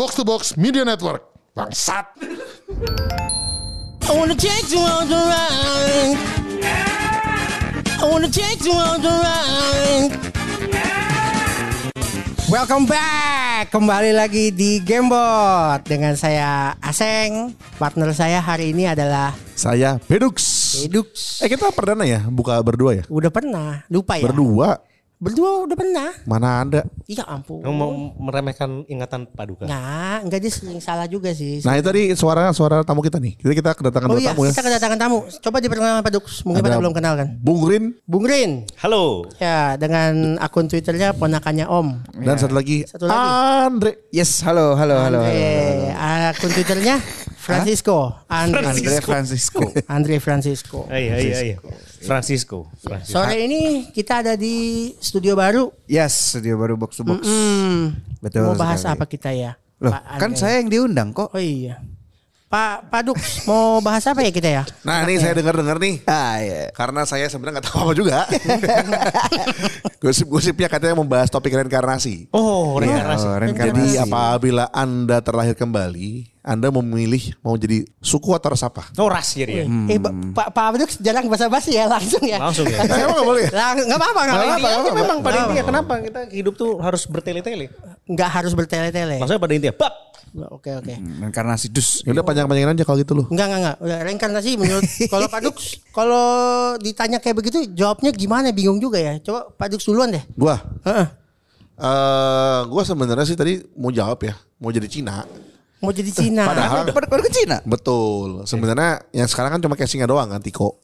Box to Box Media Network. Bangsat. I wanna take you on the ride. I wanna take you on the ride. Welcome back Kembali lagi di Gamebot Dengan saya Aseng Partner saya hari ini adalah Saya Pedux. Edux Eh kita perdana ya buka berdua ya? Udah pernah Lupa ya Berdua. Berdua udah pernah Mana ada? Iya ampun Kamu mau meremehkan ingatan Paduka? Nggak Enggak dia sering salah juga sih Nah itu tadi suara suara tamu kita nih. Jadi kita kedatangan Oh dua iya tamu ya. kita kedatangan tamu Coba diperkenalkan Pak Dux Mungkin Ada pada belum kenal kan Bung Rin Bung Rin Halo. Ya dengan akun Twitternya ponakannya Om dan satu lagi Satu lagi. Andre. Yes, halo, halo, halo, halo. Andre, akun Twitternya Francisco. Andre. Andre Francisco. Andre Francisco. Iya iya iya. Francisco. Francisco. Sore ini kita ada di studio baru. Yes, studio baru box to box. Hmm. Betul Mau bahas sekali. apa kita ya? Loh, Pak kan Andre? saya yang diundang kok. Oh iya. Pak Pak Dux mau bahas apa ya kita ya? Nah ini saya dengar-dengar nih. Ah, iya. Karena saya sebenarnya nggak tahu apa juga. Gosip-gosipnya katanya membahas topik reinkarnasi. Oh, reinkarnasi. Oh, reinkarnasi. Jadi apabila Anda terlahir kembali, Anda memilih mau jadi suku atau ras apa? Oh, ras jadi ya. Eh Ba- Pak Pak Dux jarang basa-basi ya langsung ya. Langsung ya. Eh, emang nggak boleh? Lang nggak apa-apa nggak apa-apa. memang pada intinya kenapa kita hidup tuh harus bertele-tele? Nggak harus bertele-tele. Maksudnya pada intinya, bab. Oke oke. Reinkarnasi dus. Ya udah panjang-panjangin aja kalau gitu loh. Enggak enggak enggak. Udah reinkarnasi menurut kalau Pak Dux kalau ditanya kayak begitu jawabnya gimana bingung juga ya. Coba Pak Dux duluan deh. Gua, Heeh. eh, gua sebenarnya sih tadi mau jawab ya, mau jadi Cina. Mau jadi Cina. Padahal Pada pada ke Cina. Betul. Sebenarnya yang sekarang kan cuma casingnya doang kan Tiko.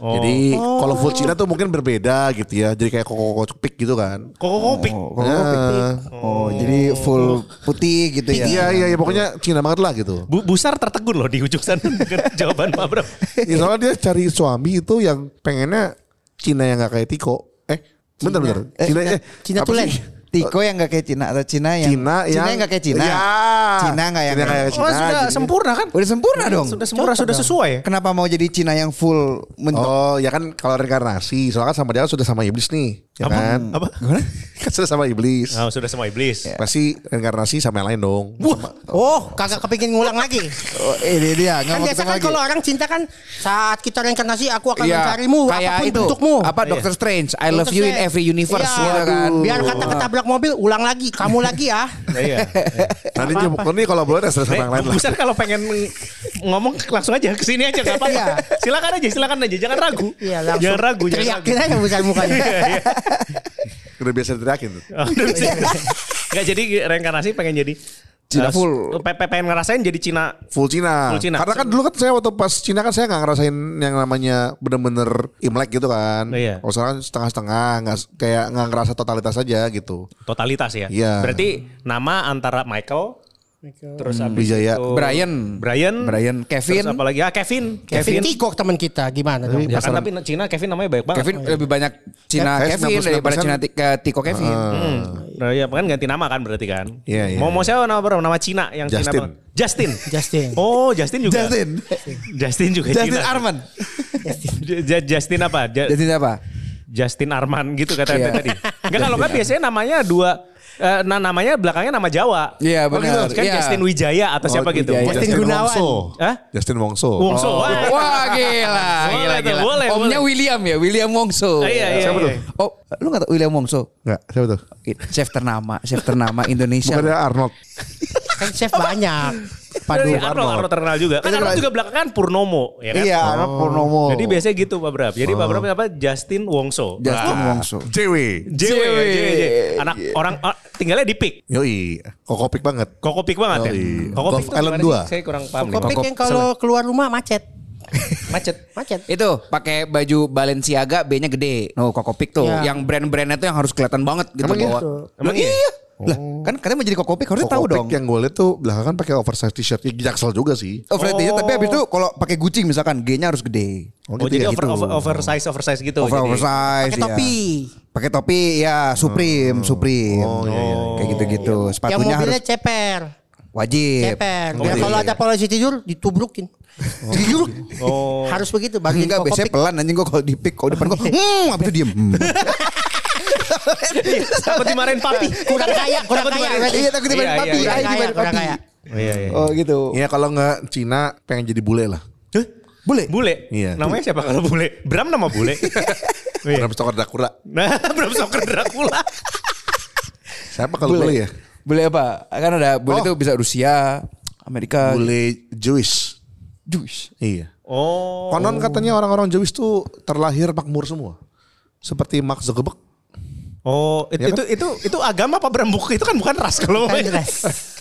Oh. Jadi kalau full Cina tuh mungkin berbeda gitu ya. Jadi kayak koko koko cepik gitu kan. Kok kopik. Oh, kok- oh, jadi full putih gitu ya. Iya iya iya pokoknya Cina banget lah gitu. Bu Busar tertegun loh di ujung sana dengan jawaban Pak Bram. Ya, soalnya dia cari suami itu yang pengennya Cina yang gak kayak Tiko. Eh, bentar bentar. Cina eh Cina tulen. sih? Tiko yang gak kayak Cina atau Cina yang Cina yang gak kayak Cina. Ya. Cina gak yang Cina kayak Cina. Oh, sudah jadi- sempurna kan? Udah sempurna dong. Sudah sempurna, sudah sesuai ya? Kenapa mau jadi Cina yang full mentok? Oh ya kan kalau reinkarnasi soalnya kan sama dia sudah sama iblis nih ya Apa? kan Apa? Kan sudah sama iblis Oh, sudah semua iblis. pasti reinkarnasi sama yang lain dong Sama- Oh, kagak kepingin ngulang lagi. Oh, ini dia Kan mau biasa kan lagi. kalau orang cinta kan saat kita reinkarnasi aku akan Iya, mencarimu kayak apa pun itu. bentukmu. Apa Doctor Strange? I love you in every universe iya, gitu kan. Biar kata ketabrak mobil ulang lagi, kamu lagi ya. Iya. nanti jemput nih kalau boleh terserah sama yang lain Eh, lah Busar kalau pengen ngomong langsung aja ke sini aja enggak apa-apa. Iya. Silakan aja, silakan aja, jangan ragu. Iya, langsung. Jangan ragu, jangan ragu. Teriakin aja besar mukanya. Udah biasa teriakin tuh Oh. Nggak jadi reinkarnasi pengen jadi Cina eh, full. pe- pe- pengen ngerasain jadi Cina. full Cina. Full Cina. Karena kan dulu kan saya waktu pas Cina kan saya nggak ngerasain yang namanya bener-bener Imlek gitu kan. Iya. Kalau sekarang setengah-setengah, nggak kayak nggak ngerasa totalitas aja gitu. Totalitas ya. Iya. Berarti nama antara Michael terus habis Wijaya. itu Brian. Brian, Brian, Kevin. terus apa lagi? Ah, Kevin. Kevin Tiko teman kita gimana dong? Ya kan tapi Cina Kevin namanya banyak banget. Kevin lebih banyak Cina Kevin 99% daripada Cina Tiko Kevin. Hmm. Nah, ya kan ganti nama kan berarti kan. Iya, iya. Mau mau siapa nama baru? Nama Cina yang Cina Justin. banget. Justin. Justin. Oh, Justin juga. Justin. Justin juga Justin Cina. Arman. J- J- Justin apa? Justin apa? Justin Arman gitu kata Iya. tadi. Enggak kalau kan biasanya namanya dua eh, nah namanya belakangnya nama Jawa. Iya, Oh, benar. gitu. Kan Iya. Justin Wijaya atau siapa Oh, gitu. Wijaya. Justin Gunawan. Wongso. Hah? Justin Wongso. Wongso. Oh. Wah. Wah gila, Boleh gila, gila. boleh, Omnya boleh. William ya, William Wongso. Ah, iya, iya, Siapa iya. tuh? Oh, lu gak tau William Wongso? Enggak, siapa tuh? Chef ternama, chef ternama Indonesia. Bukan Arnold. Kan chef banyak. Padu. Arnold, Arnold terkenal juga. Kan Arnold juga belakangan Purnomo, ya kan? Iya, Arnold Purnomo. Jadi biasanya gitu Pak Brab. Jadi Pak Brab apa? Justin Wongso. Justin Nah, Wongso. JW. JW, ya, JW. Anak orang ah, tinggalnya di Pik. Yoi, kokopik banget. Koko Pik banget ya. Yoi. Koko Pik Golf tuh Island gimana 2. sih? Saya kurang paham nih. Kopik Koko- yang kalau keluar rumah macet. Macet. Macet. Itu pakai baju Balenciaga B-nya gede. Oh, Kokopik tuh. Iya. Yang brand-brandnya tuh yang harus kelihatan banget gitu Emang iya? bawa. Emang Loh, iya? Iya. Lah, kan katanya mau jadi Kokopik harusnya tahu Kokopik dong. yang gue liat tuh belakangan pakai oversize t-shirt. Ya, Jaksel juga sih. Oh, Fred Oh. tapi habis itu kalau pakai Gucci misalkan G-nya harus gede. Oh, Oh, gitu jadi ya? over, Gitu. over, oversize oversize gitu. Over jadi. oversize Pakai ya. topi. Pakai topi ya Supreme, Supreme. Oh, iya, iya. Kayak gitu-gitu. Yang Sepatunya mobilnya harus ceper. wajib. Ceper. Oh, iya, kalau iya. ada polisi tidur ditubrukin. Tidur. Oh. Harus begitu bagi Enggak, biasanya pelan anjing gua kalau di pick, kalau depan gua, hmm, habis itu diem. Takut dimarahin papi. Kurang kaya, kurang kaya. Iya takut dimarahin Iya, papi. iya, Ayo Kurang kaya, dimarahin kurang papi. kaya. Iya, iya. Oh gitu. Iya kalau nggak Cina pengen jadi bule lah. Hah? Bule. Bule? Iya. Namanya siapa kalau bule? Bram nama bule. Iya. Bram Stoker Dracula. Nah, Bram Stoker Dracula. Siapa kalau bule ya? Bule apa? Kan ada bule Oh. tuh bisa Rusia, Amerika, Bule Jewish. Jewish. Iya. Oh. Konon katanya orang-orang Jewish tuh terlahir makmur semua. Seperti Mark Zuckerberg. Oh, itu, Ya kan? itu itu itu agama apa Bram? Bukan itu kan bukan ras kalau Kan ngomongin. jelas.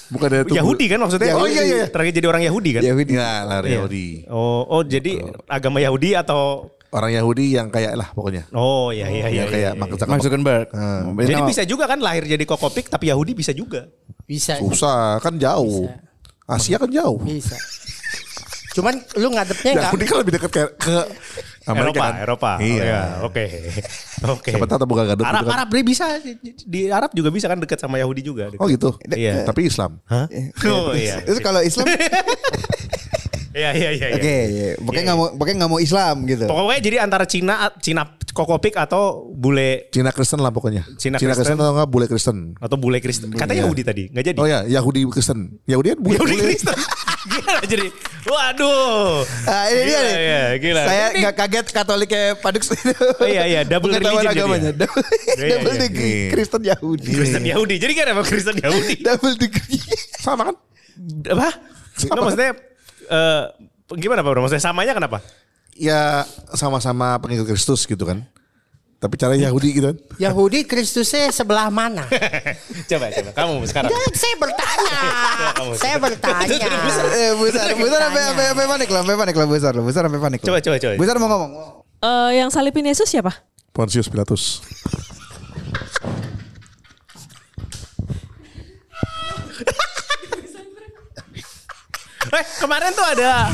Bukan dari tubuh. Yahudi kan maksudnya? Yahudi. Oh iya iya. Terakhir jadi orang Yahudi kan? Yahudi. Iya, lahir Iya. Yahudi. Oh, oh jadi agama Yahudi atau Orang Yahudi yang kayak lah pokoknya. Oh iya iya iya. Yang kayak iya, iya. Mark Zuckerberg. Zuckerberg. Hmm. Jadi nama- bisa juga kan lahir jadi kokopik tapi Yahudi bisa juga. Bisa. Susah kan jauh. Asia kan jauh. Bisa. Cuman lu ngadepnya enggak Yahudi kan lebih dekat ke, ke Amerika Eropa, kan? Eropa. Oh, Iya. iya, Oke. Oke. Siapa tahu buka gadot Arab juga kan. Arab dia bisa di, Arab juga bisa kan dekat sama Yahudi juga. Oh gitu. Iya. Tapi Islam. Hah? Oh iya. Itu kalau Islam, oke, Iya iya iya. iya. iya. pokoknya nggak mau, pokoknya nggak mau Islam gitu. Pokoknya jadi antara Cina Cina kokopik atau bule Cina Kristen lah pokoknya. Cina Cina Kristen. Kristen atau enggak bule Kristen. atau bule Kristen. Katanya Iya. Yahudi tadi, nggak jadi. Oh ya, Yahudi Kristen. Yahudi kan bule. Yahudi bule. Kristen. gila jadi. Waduh. Ah, ini dia Gila, nih. iya, gila. Saya Ini- nggak kaget Katoliknya Padux itu. Oh, iya, iya, double religion jadi agamanya. ya. Double, Iya, double iya. degree Iya. Kristen Yahudi. Kristen Yahudi. Jadi kan emang Kristen Yahudi. double degree. Sama kan? Apa? Nggak, maksudnya eh, gimana Pak Bro? Maksudnya samanya kenapa? Ya sama-sama pengikut Kristus gitu kan. Tapi cara Yahudi gitu kan. Yahudi Kristusnya sebelah mana? coba coba kamu sekarang. Jangan saya bertanya. Kamu. saya bertanya. Eh, besar, besar sampai sampai sampai panik lah, sampai panik lah, besar, besar sampai panik. lah. Coba, coba, coba. Besar mau ngomong. Eh, yang salipin Yesus siapa? Pontius Pilatus. Eh, kemarin tuh ada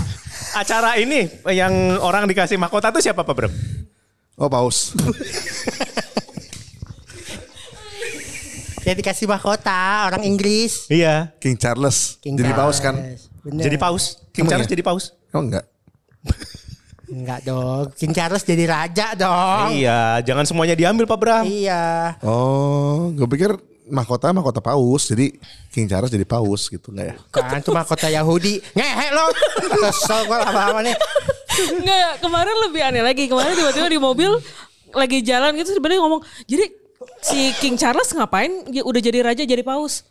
acara ini yang orang dikasih mahkota tuh siapa Pak Bro? Oh paus. Dia dikasih mahkota orang Inggris. Iya. King Charles. King Jadi paus kan. Charles. Bener. Jadi paus. King Emang Charles iya? jadi paus. Oh enggak. Enggak dong. King Charles jadi raja dong. Iya, jangan semuanya diambil Pak Bram. Iya. Oh, gue pikir mahkota mahkota paus. Jadi King Charles jadi paus gitu enggak ya? Kan itu mahkota Yahudi. Ngehe lo. Kesel gue lama-lama nih. Enggak, kemarin lebih aneh lagi. Kemarin tiba-tiba di mobil lagi jalan gitu sebenarnya ngomong, jadi si King Charles ngapain ya udah jadi raja jadi paus?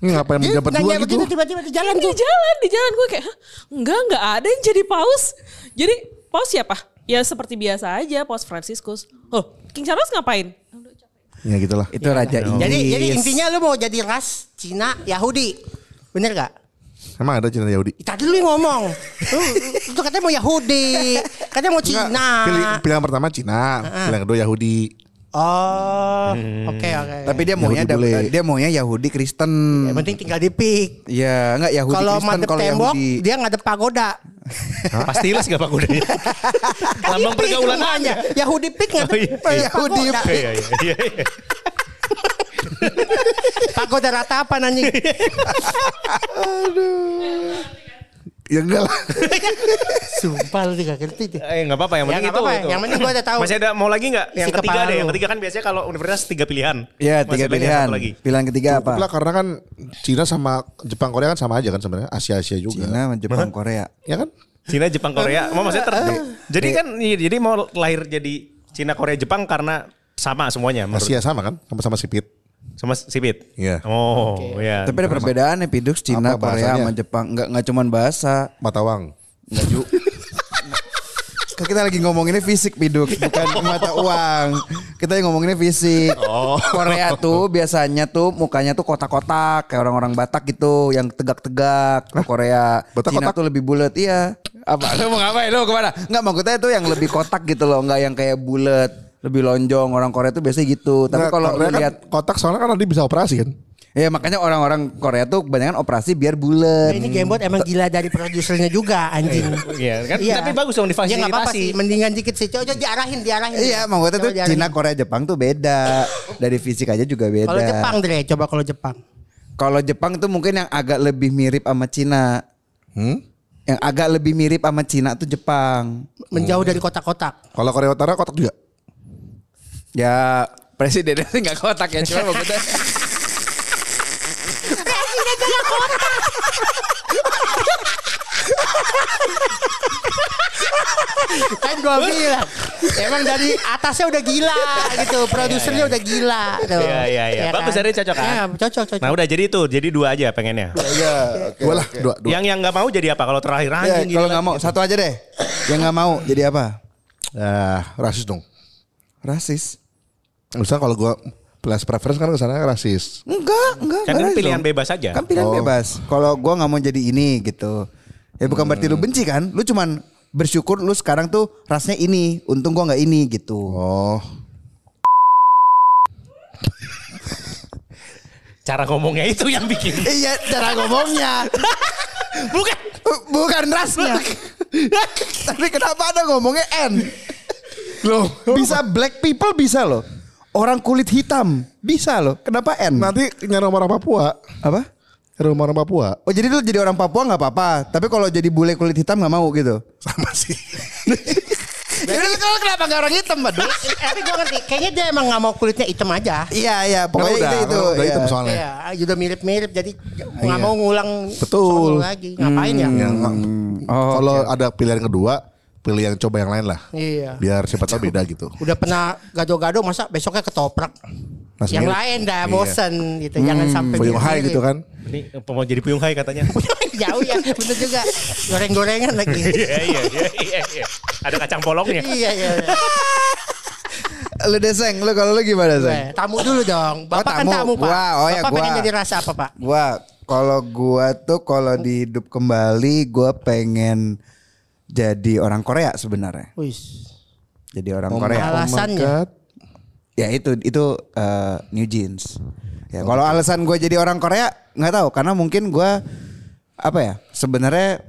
Ini ngapain Dia menjabat dua gitu? begitu tiba-tiba di jalan Di tuh. jalan, di jalan gue kayak, "Hah? enggak, enggak ada yang jadi paus. Jadi paus siapa? Ya seperti biasa aja, paus Franciscus. Oh, King Charles ngapain? Ya gitulah. Itu raja Inggris. Jadi jadi intinya lu mau jadi ras Cina Yahudi. Bener gak? Emang ada Cina Yahudi? Tadi lu yang ngomong. Lu, lu katanya mau Yahudi. Katanya mau Enggak. Cina. Pilih, pilihan pertama Cina, pilihan kedua Yahudi. Oh, oke oke. Tapi dia maunya Yahudi bule. dia maunya Yahudi Kristen. yang penting tinggal di pik. Iya, enggak Yahudi Kalau Kristen kalau tembok, Yahudi. dia ngadep pagoda. Pasti les gak Pak Kudanya? Lambang Pik pergaulan. Anda. Yahudi pik ngadep Oh, iya. Yahudi Iya, iya, iya, iya. Pagoda rata apa anjing? Ya enggak lah. Sumpah lu tidak ngerti tuh. Eh nggak apa-apa yang Ya, penting nggak itu, apa-apa. itu. Yang penting gua udah tahu. Masih ada mau lagi nggak? Yang Isi ketiga deh. Yang ketiga kan biasanya kalau universitas tiga pilihan. Iya, tiga pilihan. lagi. Pilihan ketiga apa? Cukup lah karena kan Cina sama Jepang Korea kan sama aja kan sebenarnya Asia-Asia juga. Cina, sama Jepang, Korea. Ya kan? Cina, Jepang, Korea. Mau maksudnya ter Jadi kan iya, jadi mau lahir jadi Cina, Korea, Jepang karena sama semuanya menurut Asia sama kan? Sama-sama sipit. Sama sipit. Iya. Oh, iya. Tapi ada perbedaan ya Pidux Cina, Apa Korea bahasanya? sama Jepang. Enggak enggak cuman bahasa. Matawang. Enggak ju. Kan kita lagi ngomonginnya fisik Pidux, bukan mata uang. Kita yang ngomonginnya fisik. Korea tuh biasanya tuh mukanya tuh kotak-kotak kayak orang-orang Batak gitu yang tegak-tegak. Kalau Korea, Batak Cina kotak? tuh lebih bulat. Iya. Apa? Lu mau ngapain? Lu ke mana? Enggak maksudnya tuh yang lebih kotak gitu loh, enggak yang kayak bulat, lebih lonjong. Orang Korea tuh biasanya gitu. Tapi Nah, kalau kan lihat kotak soalnya kan nanti bisa operasi kan? Ya makanya orang-orang Korea tuh kebanyakan operasi biar bulat. Ini Gamebot emang gila dari produsernya juga anjing. Iya, kan? Tapi bagus dong Ya nggak apa-apa difasilitasi. sih, mendingan dikit sih. Coba diarahin, diarahin. Iya, maksudnya tuh Coba diarahin. Cina, Korea, Jepang tuh beda. Dari fisik aja juga beda. Kalau Jepang Dre, coba kalau Jepang. Kalau Jepang tuh mungkin yang agak lebih mirip sama Cina. Hmm? Yang agak lebih mirip sama Cina tuh Jepang. Menjauh dari kotak-kotak. Kalau Korea Utara kotak juga. Ya Presidennya sih nggak kotak ya, cuma maksudnya kan gua bilang emang dari atasnya udah gila gitu produsernya udah gila tuh Iya, iya, iya. Ya Bagus, kan? jadi cocok, kan? Iya, cocok cocok Nah udah jadi itu, jadi dua aja pengennya. Iya, dua lah, dua, dua. Yang yang nggak mau jadi apa? Kalau terakhir ya, anjing kalau gila. nggak mau satu aja deh. Yang nggak mau jadi apa? Ah, rasis dong. Rasis. Misalnya kalau gua plus preference kan ke sana rasis. Enggak, enggak. Kan enggak pilihan dong. bebas aja. Kan pilihan Oh. bebas. Kalau gua nggak mau jadi ini gitu. Ya bukan berarti lu benci kan? Lu cuman bersyukur lu sekarang tuh rasnya ini. Untung gua nggak ini gitu. Oh, Cara ngomongnya itu yang bikin. Iya, cara ngomongnya. Bukan. Bukan rasnya. Tapi kenapa ada ngomongnya N? loh. Bisa black people bisa loh. Orang kulit hitam bisa loh. Kenapa N? Nanti nyari orang Papua. Apa? Nyari orang Papua. Oh jadi lu jadi orang Papua nggak apa-apa. Tapi kalau jadi bule kulit hitam nggak mau gitu. Sama sih. Jadi lu kalau kenapa nggak orang hitam, Mbak? tapi gua ngerti kayaknya dia emang nggak mau kulitnya hitam aja Iya iya pokoknya udah, itu itu. udah iya. hitam soalnya. Iya, udah mirip-mirip jadi nggak mau ngulang Betul. lagi. Ngapain ya? Yang Oh, kalau ada pilihan kedua, pilih yang coba yang lain lah. Iya. Biar siapa tahu beda gitu. Udah pernah gado-gado masa besoknya ketoprak. Masih yang mirip. lain dah Iya. bosen gitu. Jangan sampai Puyung hai gitu kan. Ini mau jadi puyung hai katanya. Jauh ya, bener juga. Goreng-gorengan lagi. Iya iya iya iya. iya. Ada kacang polongnya. iya, iya. iya. Lu deseng, lu kalau lu gimana seng? Eh, Tamu dulu dong. Bapak kan tamu. tamu, Pak. Gua, oh ya, Bapak gua. pengen jadi rasa apa, Pak? Gua kalau gua tuh kalau di hidup kembali gua pengen jadi orang Korea sebenarnya. Wih. Jadi orang Oh Korea. Alasannya? Ya itu itu eh, New Jeans. Ya kalau alasan gue jadi orang Korea nggak tahu karena mungkin gue apa ya sebenarnya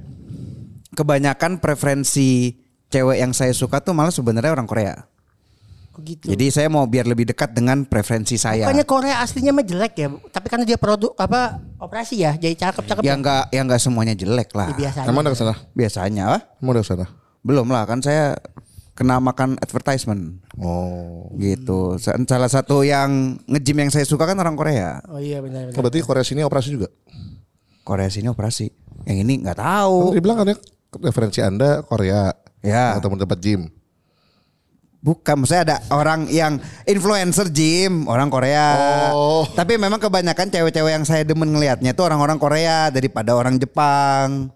kebanyakan preferensi cewek yang saya suka tuh malah sebenarnya orang Korea. Gitu? Jadi saya mau biar lebih dekat dengan preferensi saya. Bukannya Korea aslinya mah jelek ya, tapi karena dia produk apa operasi ya, jadi cakep-cakep. yang enggak yang enggak semuanya jelek lah. Ya, biasa aja. Emang udah ke sana? Biasanya ah? Emang udah ke sana? belum lah kan saya kena makan advertisement Oh. gitu. Sa- Salah satu yang nge-gym yang saya suka kan orang Korea. Oh iya benar Oh, benar. berarti Korea sini operasi juga? Korea sini operasi. Yang ini nggak Oh. tahu. Tadi bilang kan ya referensi Anda Korea. Ya. Atau tempat gym. Bukan, maksudnya ada orang yang influencer gym, orang Korea. Oh. Tapi memang kebanyakan cewek-cewek yang saya demen ngelihatnya itu orang-orang Korea daripada orang Jepang.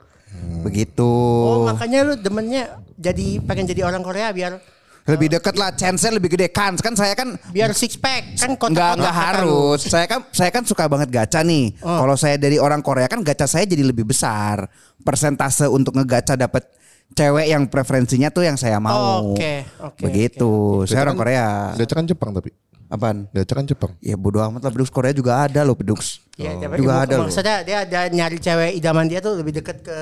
Begitu. Oh makanya lu demennya jadi pengen jadi orang Korea biar Lebih deket lah, chance-nya lebih gede kan. Kan saya kan biar six pack kan kotak Enggak enggak harus. Saya kan saya kan suka banget gacha nih. Oh. Kalau saya dari orang Korea kan gacha saya jadi lebih besar. Persentase untuk ngegacha dapat cewek yang preferensinya tuh yang saya mau. Oke, oke, Begitu. Saya orang Korea. Gacha kan Jepang tapi. Apaan? Gacha kan Jepang. Ya bodo amat lah Bedux Korea juga ada loh Bedux. Ya, tapi juga ada loh. Maksudnya dia ada nyari cewek idaman dia tuh lebih deket ke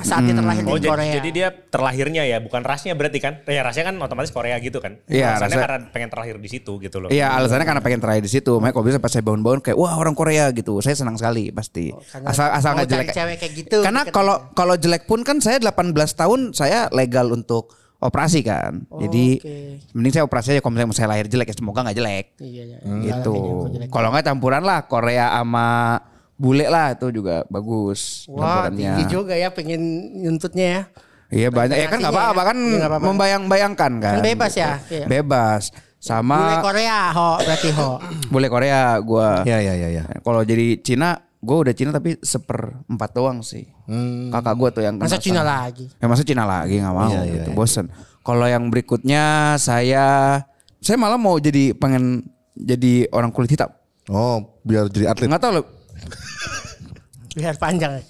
saat dia terlahir Oh di jadi, Korea. jadi dia terlahirnya ya bukan rasnya berarti kan? Ya rasnya kan otomatis Korea gitu kan? Iya, Alasannya rasanya- karena pengen terlahir di situ gitu loh. Iya alasannya karena pengen terakhir di situ. Makanya kalau bisa pas saya bangun-bangun kayak wah orang Korea gitu. Saya senang sekali pasti. Oh, karena asal asal nggak jelek. cewek kayak gitu, Karena kalau gitu. kalau jelek pun kan saya 18 tahun saya legal untuk operasi kan. Jadi oke. mending saya operasi aja kalau misalnya saya lahir jelek ya semoga nggak jelek. Iya, iya. Gitu. Kayaknya jelek. Kalau nggak campuran lah Korea sama bule lah itu juga bagus Wah, campurannya. tinggi juga ya pengen nyuntutnya ya. Iya banyak ya kan nggak apa-apa ya. kan Iya, nggak apa-apa. membayang-bayangkan kan. Kan bebas ya? Iya. Bebas. Sama Bule Korea, ho, berarti ho. Bule Korea gua. Iya iya iya. Ya. Kalau jadi Cina, gue udah Cina tapi seperempat doang sih. Kakak gue tuh yang Hmm. Masa Cina lagi? Ya masa Cina lagi nggak mau Iya, iya, gitu, iya. bosen. Kalau yang berikutnya saya, saya malah mau jadi pengen jadi orang kulit hitam. Oh, biar jadi atlet. Nggak tahu loh. Biar panjang.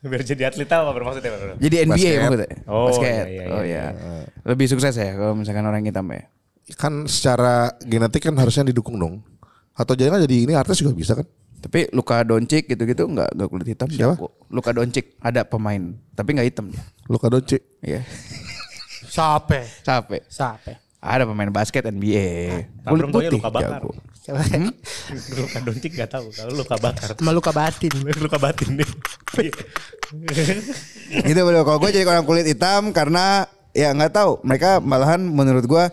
Biar jadi atlet apa bermaksudnya? Bro? Jadi NBA Basket. maksudnya. Oh, Basket. iya, iya, oh iya, iya. Lebih sukses ya kalau misalkan orang hitam ya. Kan secara genetik kan harusnya didukung dong. Atau jangan jadi ini artis juga bisa kan? Tapi Luka Doncic gitu-gitu nggak nggak kulit hitam Siapa? Luka Doncic ada pemain tapi nggak hitam dia. Luka Doncic. Iya. Siapa? Capek. Siapa? Ada pemain basket NBA. Nah, belum taunya luka bakar. jago. Coba. Luka doncik gak tahu. Kalau luka bakar. Sama luka batin. luka batin nih. gitu bro. Kalau gue jadi orang kulit hitam karena ya nggak tahu. Mereka malahan menurut gue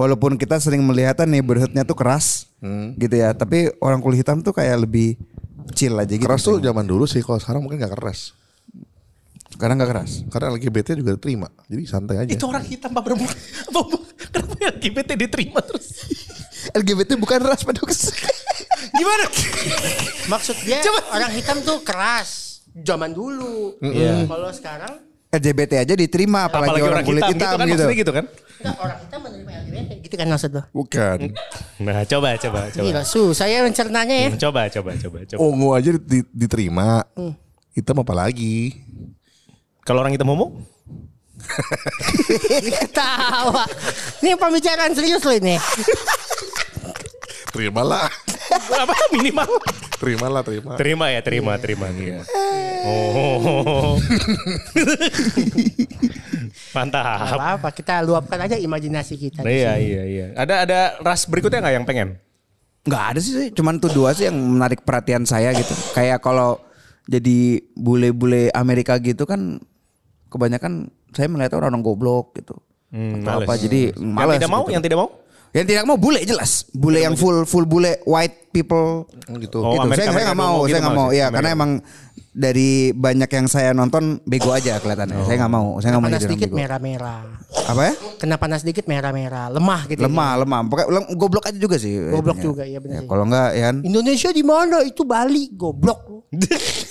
walaupun kita sering melihatnya neighborhoodnya tuh keras Hmm. gitu ya, tapi orang kulit hitam tuh kayak lebih chill aja gitu. Keras tuh zaman dulu sih, kalau sekarang mungkin gak keras. Sekarang gak keras. Karena LGBT juga terima, jadi santai aja. Itu orang hitam. Apa- Kenapa LGBT diterima terus? LGBT bukan ras pedus. Gimana? Maksud dia orang hitam tuh keras zaman dulu. Iya. Kalau sekarang LGBT aja diterima apalagi, orang, kulit hitam, gitu kan gitu. maksudnya gitu kan? Enggak orang hitam menerima LGBT gitu kan maksud lo. Bukan. Nah, coba coba coba. Gila susah ya mencernanya ya. Hmm, Coba coba coba coba. Ungu aja di- diterima. Hitam apa lagi? Kalau orang hitam homo? Ketawa. Ini pembicaraan serius lo ini. Terimalah. Apa minimal? Terimalah, terima. Terima ya, terima, terima. terima. Oh. Mantap. Gak apa-apa kita luapkan aja imajinasi kita. Nah, iya, iya, iya. Ada ada ras berikutnya nggak yang pengen? Nggak ada sih, cuman tuh dua sih yang menarik perhatian saya gitu. Kayak kalau jadi bule-bule Amerika gitu kan kebanyakan saya melihat orang-orang goblok gitu. Hmm, Atau males. apa jadi Yang males tidak mau, gitu. yang tidak mau? Yang tidak mau bule jelas. Bule yang full full bule white people. Gitu. Oh, gitu. Amerika- saya nggak mau, gitu saya nggak mau. Ya Amerika. karena emang dari banyak yang saya nonton bego aja kelihatannya. Saya nggak mau, saya nggak mau Panas jadi bego. merah-merah. Apa ya? Kena panas sedikit merah-merah. Lemah gitu. Lemah, lemah. Pokoknya lem- goblok aja juga sih. Goblok ininya. juga, iya benar Ya, sih. kalau enggak ya kan. Indonesia di mana? Itu Bali. Goblok lu.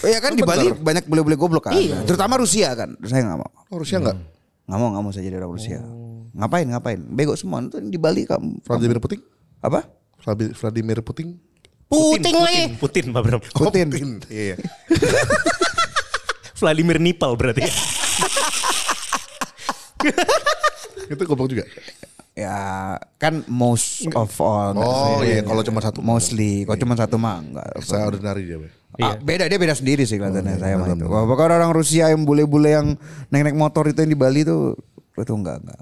Ya kan di Bali banyak bule-bule goblok kan. Iya. Terutama Rusia kan. Saya nggak mau. Oh, Rusia enggak? Nggak mau, nggak mau saya jadi orang Rusia. Ngapain, ngapain? Bego semua itu di Bali kamu. Vladimir Putin? Apa? Vladi- Vladimir Putin? Puting lagi. Putin, Pak Bram. Putin. Iya. Vladimir Nipal berarti. ya. Itu goblok juga. Ya kan most of all. Oh iya, kalau cuma satu. Mostly. Kalau cuma satu mah enggak. Extraordinary dia. Be. Ah, beda dia beda sendiri sih kelihatannya Oh, saya mah itu. Wah, pokoknya orang Rusia yang bule-bule yang naik-naik motor itu yang di Bali tuh itu enggak enggak.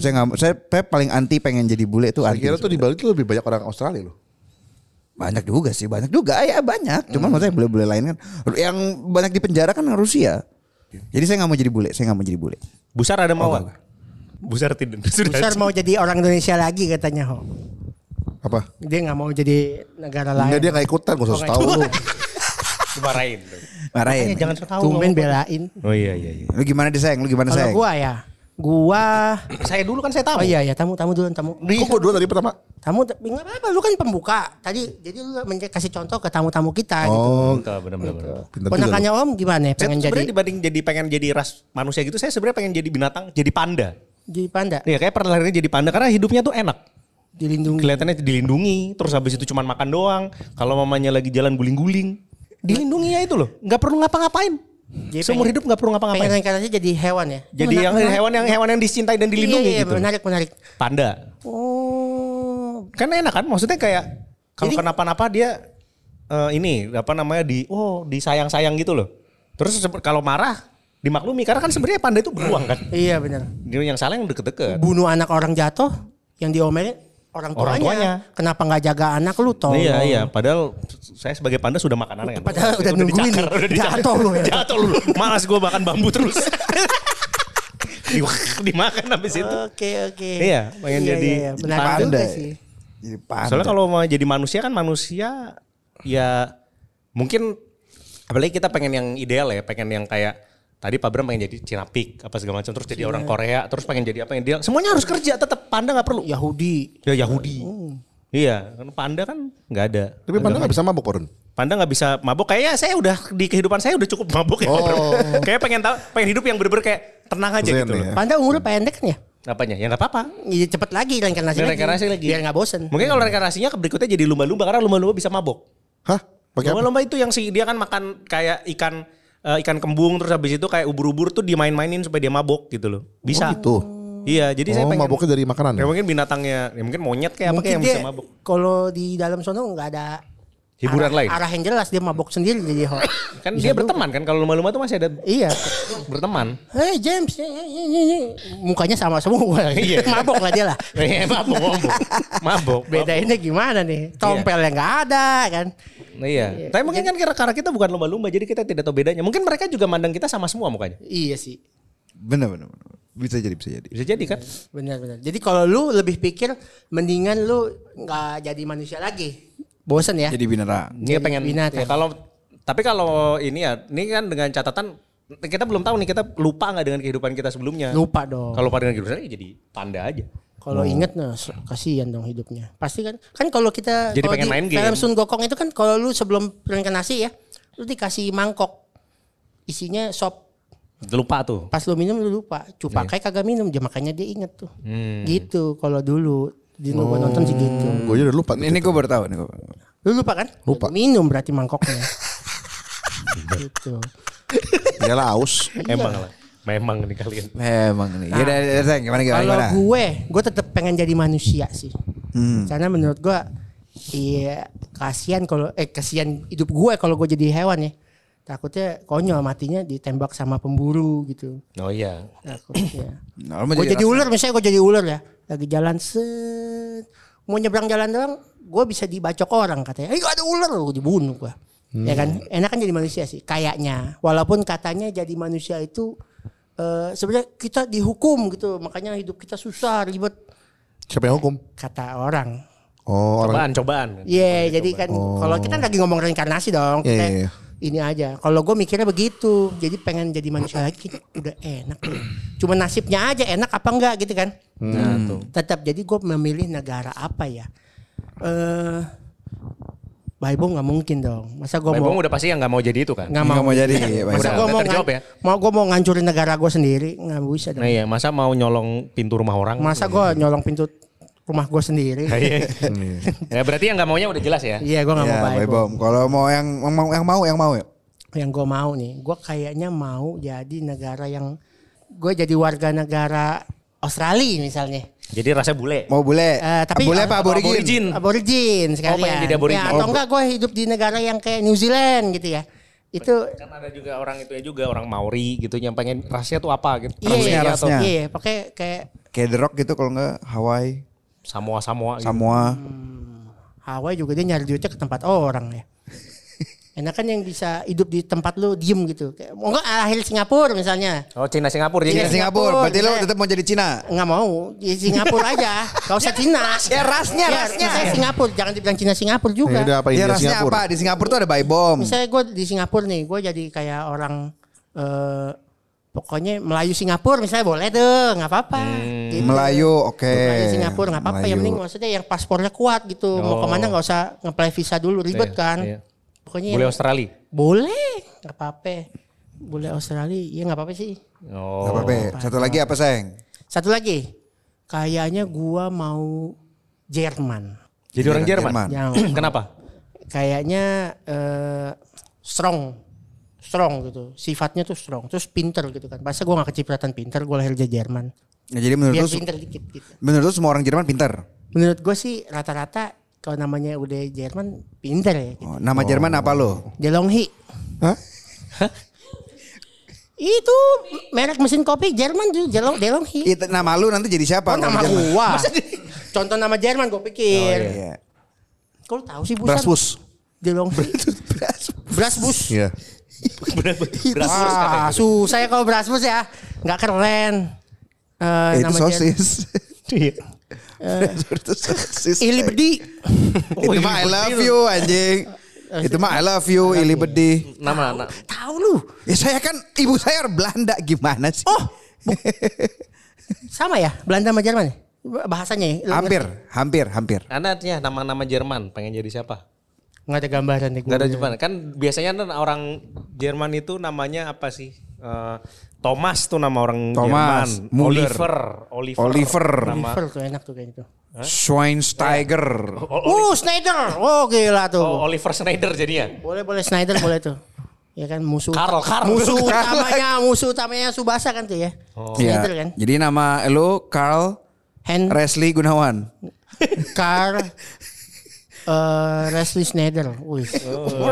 Saya enggak saya, saya paling anti pengen jadi bule itu Saya anti. kira tuh di Bali tuh lebih banyak orang Australia loh. Banyak juga sih, banyak juga ya banyak. Cuman maksudnya bule-bule lain kan yang banyak di penjara kan Rusia. Jadi saya nggak mau jadi bule, saya nggak mau jadi bule. Busar ada mau? nggak? Busar tidak. Sudah. Besar mau jadi orang Indonesia lagi katanya ho. Apa? Dia nggak mau jadi negara lain. Enggak dia nggak ikutan, gak usah Oh, tahu lu. Dimarahin. Marahin. Jangan tahu. Tumben belain. Oh iya iya iya. Lu gimana deh sayang? Lu gimana Kalau sayang? gua ya, gua Saya dulu kan saya tahu. Oh iya ya, tamu tamu dulu tamu. Kok gua dua tadi pertama? Tamu nggak apa-apa, lu kan pembuka. Tadi jadi lu kasih contoh ke tamu-tamu kita gitu. Oh, Betul, benar benar. benar. pintar juga. lu. Ponakannya Om gimana? Saya Pengen jadi dibanding jadi pengen jadi ras manusia gitu, saya sebenarnya pengen jadi binatang, jadi panda. jadi panda, Iya, kayak perlahannya jadi panda karena hidupnya tuh enak. dilindungi. Kelihatannya dilindungi, terus habis itu cuman makan doang. Kalau mamanya lagi jalan guling-guling, dilindungi ya itu loh. Nggak perlu ngapa-ngapain. Jadi Seumur pengen- hidup nggak perlu Pengen ngapa-ngapain. reinkarnasi jadi hewan ya? Jadi Menarik, yang menarik. hewan yang hewan yang dicintai dan dilindungi iya, iya, gitu. menarik menarik. Panda. Oh, Kan enak kan? Maksudnya kayak kalau kenapa-napa dia eh, ini apa namanya di oh disayang-sayang gitu loh. Terus kalau marah dimaklumi karena kan sebenarnya panda itu beruang kan. iya benar. Dia yang salah yang deket-deket. Bunuh anak orang jatuh, yang diomelin orang tuanya. Orang tuanya. Kenapa nggak jaga anak lu toh? Iya iya, padal saya sebagai panda sudah makan anak ya. Padahal udah nungguin udah. Jatuh lu ya. Jatuh lu. Malas gue makan bambu terus. Di- Dimakan habis itu. Oke oke. Iya, pengen jadi Menarik panda. juga sih. Jadi panda. Soalnya kalau mau jadi manusia kan manusia ya mungkin apalagi kita pengen yang ideal ya, pengen yang kayak tadi Pak Bram pengen jadi Cinapik apa segala macam terus jadi orang Korea, terus pengen jadi apa yang ideal. Semuanya harus kerja tetap panda nggak perlu. Yahudi. Ya Yahudi. Iya, kan panda kan nggak ada. Tapi panda nggak bisa mabuk, Porun. Panda nggak bisa mabuk. Kayaknya saya udah di kehidupan saya udah cukup mabuk ya. Bram. Kayak pengen tahu, pengen hidup yang bener-bener kayak tenang aja Zen gitu. ya. loh. Panda umurnya pendek kan ya? Apanya? Ya nggak apa-apa. Iya cepet lagi reinkarnasi lagi. Reinkarnasi lagi. Biar nggak bosen. Mungkin kalau reinkarnasinya berikutnya jadi lumba-lumba karena lumba-lumba bisa mabuk. Hah? Lomba-lomba itu yang si dia kan makan kayak ikan eh, ikan kembung terus habis itu kayak ubur-ubur tuh dimain-mainin supaya dia mabok gitu loh. Bisa. Oh, gitu. Iya, jadi saya Oh, pengen mabuknya dari makanan ya ya? mungkin binatangnya, ya mungkin monyet kayak apa Mungkin kayak yang bisa mabok. kalau di dalam sono nggak ada Hiburan arah, lain. Arah yang jelas dia mabok sendiri jadi ho. Kan dia berteman kan kalau lumba-lumba tuh masih ada iya. berteman. Hey James, mukanya sama semua. Iya. mabok lah dia lah. Eh, mabok, mabok. Mabok. Bedainnya gimana nih? Tompelnya nggak ada kan? Nah, iya. Tapi mungkin kan karena karena kita bukan lumba-lumba jadi kita tidak tahu bedanya. Mungkin mereka juga mandang kita sama semua mukanya. Iya sih. Bener bener. bener. Bisa jadi, bisa jadi. Bisa jadi kan? Benar-benar. Jadi kalau lu lebih pikir mendingan lu nggak jadi manusia lagi. Bosan ya? Jadi binatang. Ini pengen binatang. ya kalau tapi kalau ini ya, ini kan dengan catatan kita belum tahu nih kita lupa nggak dengan kehidupan kita sebelumnya. Lupa dong. Kalau lupa dengan kehidupan ya jadi panda aja. Kalau inget nah kasihan dong hidupnya. Pasti kan kan kalau kita Jadi pengen di main film game. Sun Gokong itu kan kalau lu sebelum reinkarnasi ya, lu dikasih mangkok isinya sop. Lupa tuh. Pas lu minum lu lupa. Iya. Cupakai kagak minum, dia makanya dia inget tuh. Hmm. Gitu kalau dulu di gua nonton sih gitu. Gue juga lupa. Ini, ini gue baru tahu nih. gua- Lu lupa kan? Lupa. Minum berarti mangkoknya. gitu. Iyalah aus. Emang lah. Memang nih kalian. Memang nih. Ya udah, Seng, gimana gimana? Kalau gimana? gue, gue tetap pengen jadi manusia sih. Hmm. Karena menurut gue, iya kasihan kalau eh kasihan hidup gue kalau gue jadi hewan ya. Takutnya konyol matinya ditembak sama pemburu gitu. Oh iya. Takutnya. Nah, gue jadi raksasa. ular misalnya gue jadi ular ya. Lagi jalan set. Mau nyebrang jalan doang, gue bisa dibacok orang katanya. Eh ada ular, gue dibunuh gue. Ya kan, enak kan jadi manusia sih, kayaknya. Walaupun katanya jadi manusia itu eh sebenarnya kita dihukum gitu, makanya hidup kita susah, ribet Siapa yang hukum? kata orang. Oh orang. Cobaan, cobaan. Iya, jadi kan kalau kita lagi ngomong reinkarnasi dong, Iya, kita iya, iya. Ini aja. Kalau gue mikirnya begitu, jadi pengen jadi manusia lagi udah enak. Cuma nasibnya aja enak apa enggak gitu kan? Nah, tuh. Tetap jadi gue memilih negara apa ya? Eh, Baibo nggak mungkin dong. Masa gue mau udah pasti yang nggak mau jadi itu kan. nggak Nggak mau, mau jadi. Masa Udah, gue mau terjawab ya. mau gue mau ngancurin negara gue sendiri nggak bisa dong. Nah iya, masa mau nyolong pintu rumah orang? Masa gue nyolong pintu rumah gue sendiri? Iya. ya berarti yang nggak maunya udah jelas ya. Iya, gue nggak Ya, mau Baibo. Bom. Kalau mau yang yang mau yang mau yang mau ya. yang gue mau nih, gue kayaknya mau jadi negara yang gue jadi warga negara Australia misalnya. Jadi rasanya bule. Mau bule. Eh, tapi bule apa aborigin? Aborigin. Aborigin sekalian. pengen jadi aborigin. Ya, atau enggak gue hidup di negara yang kayak New Zealand gitu ya. Itu Kan ada juga orang itu ya juga orang Maori gitu yang pengen rasnya tuh apa gitu. iya, Rasnya, iya, rasnya. iya, pakai kayak Kayak The Rock gitu kalau enggak Hawaii, Samoa Samoa gitu. Samoa. Hawaii juga dia nyari duitnya ke tempat orang ya. Enak kan yang bisa hidup di tempat lu diem gitu. Kayak, mau enggak akhir Singapura misalnya. Oh Cina Singapura Iya, jadi. Cina Singapura. Berarti lo Saya- tetap mau jadi Cina. Nggak mau di Singapura aja. Gak usah Cina. Ya, rasnya, Ya, rasnya. misalnya Singapura, jangan dibilang Cina Singapura juga. Ya udah apa Ya rasnya Singapura? apa? Di Singapura tuh ada buy bom. Misalnya gue di Singapura nih, gue jadi kayak orang eh pokoknya Melayu Singapura misalnya boleh tuh, nggak apa-apa. Gitu. Melayu, oke. Melayu Singapura nggak apa-apa. Yang penting maksudnya yang paspornya kuat gitu. Mau Oh. ke mana nggak usah ngeplay visa dulu ribet Iya, kan. iya. Pokoknya yang- Australia. boleh, nggak apa-apa. Boleh Australia, iya nggak apa-apa sih. Oh. Gak apa-apa. Satu lagi apa, Seng? Satu lagi, kayaknya gua mau Jerman. Jadi orang Jerman. Jerman. Yang Kenapa? kayaknya eh, strong strong gitu sifatnya tuh strong terus pinter gitu kan masa gue gak kecipratan pinter gue lahir di Jerman Ya, jadi menurut biar lu, pinter dikit gitu menurut lu semua orang Jerman pintar. menurut gue sih rata-rata kalau namanya udah Jerman pinter ya gitu. Oh, nama Jerman apa lo? Delonghi Hah? itu merek mesin kopi Jerman tuh Delong Delonghi Itu nama lu nanti jadi siapa? oh nama Jerman? gua contoh nama Jerman gue pikir Iya. kalau tahu sih busan Brasbus. Delonghi Brasbus Iya. Wah, susah ya kalau Brasmus ya. Nggak keren. Eh, itu sosis. Eh. itu sosis. Ili Bedi. itu mah I love you anjing. itu mah I love you Ili Bedi. Nama anak. Tahu lu. Ya saya kan ibu saya orang Belanda gimana sih? Oh. Sama ya? Belanda sama Jerman ya? Bahasanya ya? Hampir, hampir, hampir. Anaknya nama-nama Jerman pengen jadi siapa? Nggak ada gambaran deh. Gak ada Jerman. Kan biasanya kan orang Jerman itu namanya apa sih? Eh, Thomas tuh nama orang Thomas, Jerman. Muller. Oliver. Oliver. Oliver. Nama. Oliver tuh enak tuh kayaknya tuh. Schweinsteiger. Oh, Snyder. Oh, gila tuh. Oh, Oliver Schneider jadinya. Boleh boleh Snyder boleh tuh. Ya kan musuh. Karl, Karl. Musuh utamanya, musuh utamanya Subasa kan tuh ya. Iya. Snyder kan. Jadi nama lu Carl Hen Resli Gunawan. Carl eh Leslie Snyder. Wih.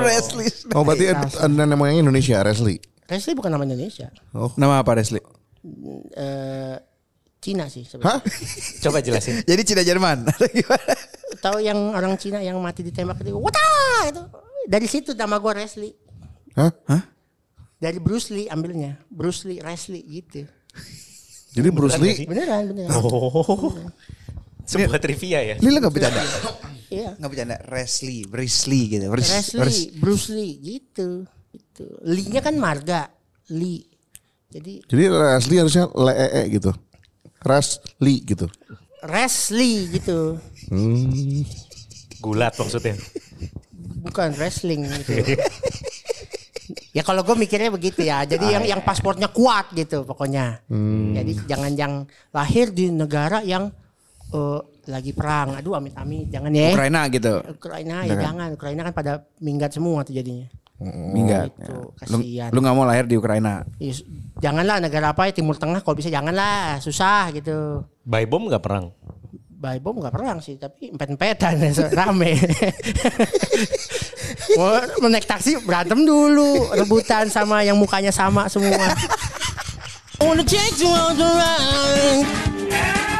Resli. Oh berarti ada moyangnya Indonesia, Resli. Leslie bukan nama Indonesia. Nama apa Resli? Eh Cina sih sebenarnya. Hah? Coba jelasin. Jadi Cina Jerman. Tahu yang orang Cina yang mati ditembak itu, Wata itu. Dari situ nama gue Leslie. Hah? Dari Bruce Lee ambilnya. Bruce Lee, Leslie gitu. Jadi Bruce Lee Beneran, beneran. Oh. Sebuah trivia ya. Ini lo gak bercanda? Iya. Gak bercanda. Wrestling, Wrestling gitu. Wres- Leslie, wres- Bruce Lee gitu. Gitu. Lee-nya kan marga, Lee. Jadi Jadi Leslie harusnya lee gitu. Leslie gitu. Leslie gitu. Gulat maksudnya. Bukan wrestling gitu. ya kalau gue mikirnya begitu ya. Jadi yang yang paspornya kuat gitu pokoknya. Jadi jangan yang lahir di negara yang eh, lagi perang. Aduh amit-amit jangan ya. Ukraina gitu. Ukraina ya jangan. Ukraina kan pada minggat semua tuh jadinya. Minggat. Gitu, Lu, kasihan. lu gak mau lahir di Ukraina. Ya, su- janganlah negara apa ya Timur Tengah kalau bisa janganlah susah gitu. By bom gak perang? By bom nggak perang sih tapi empet-empetan rame. Mau mau naik taksi berantem dulu rebutan sama yang mukanya sama semua. Wanna take you on the ride.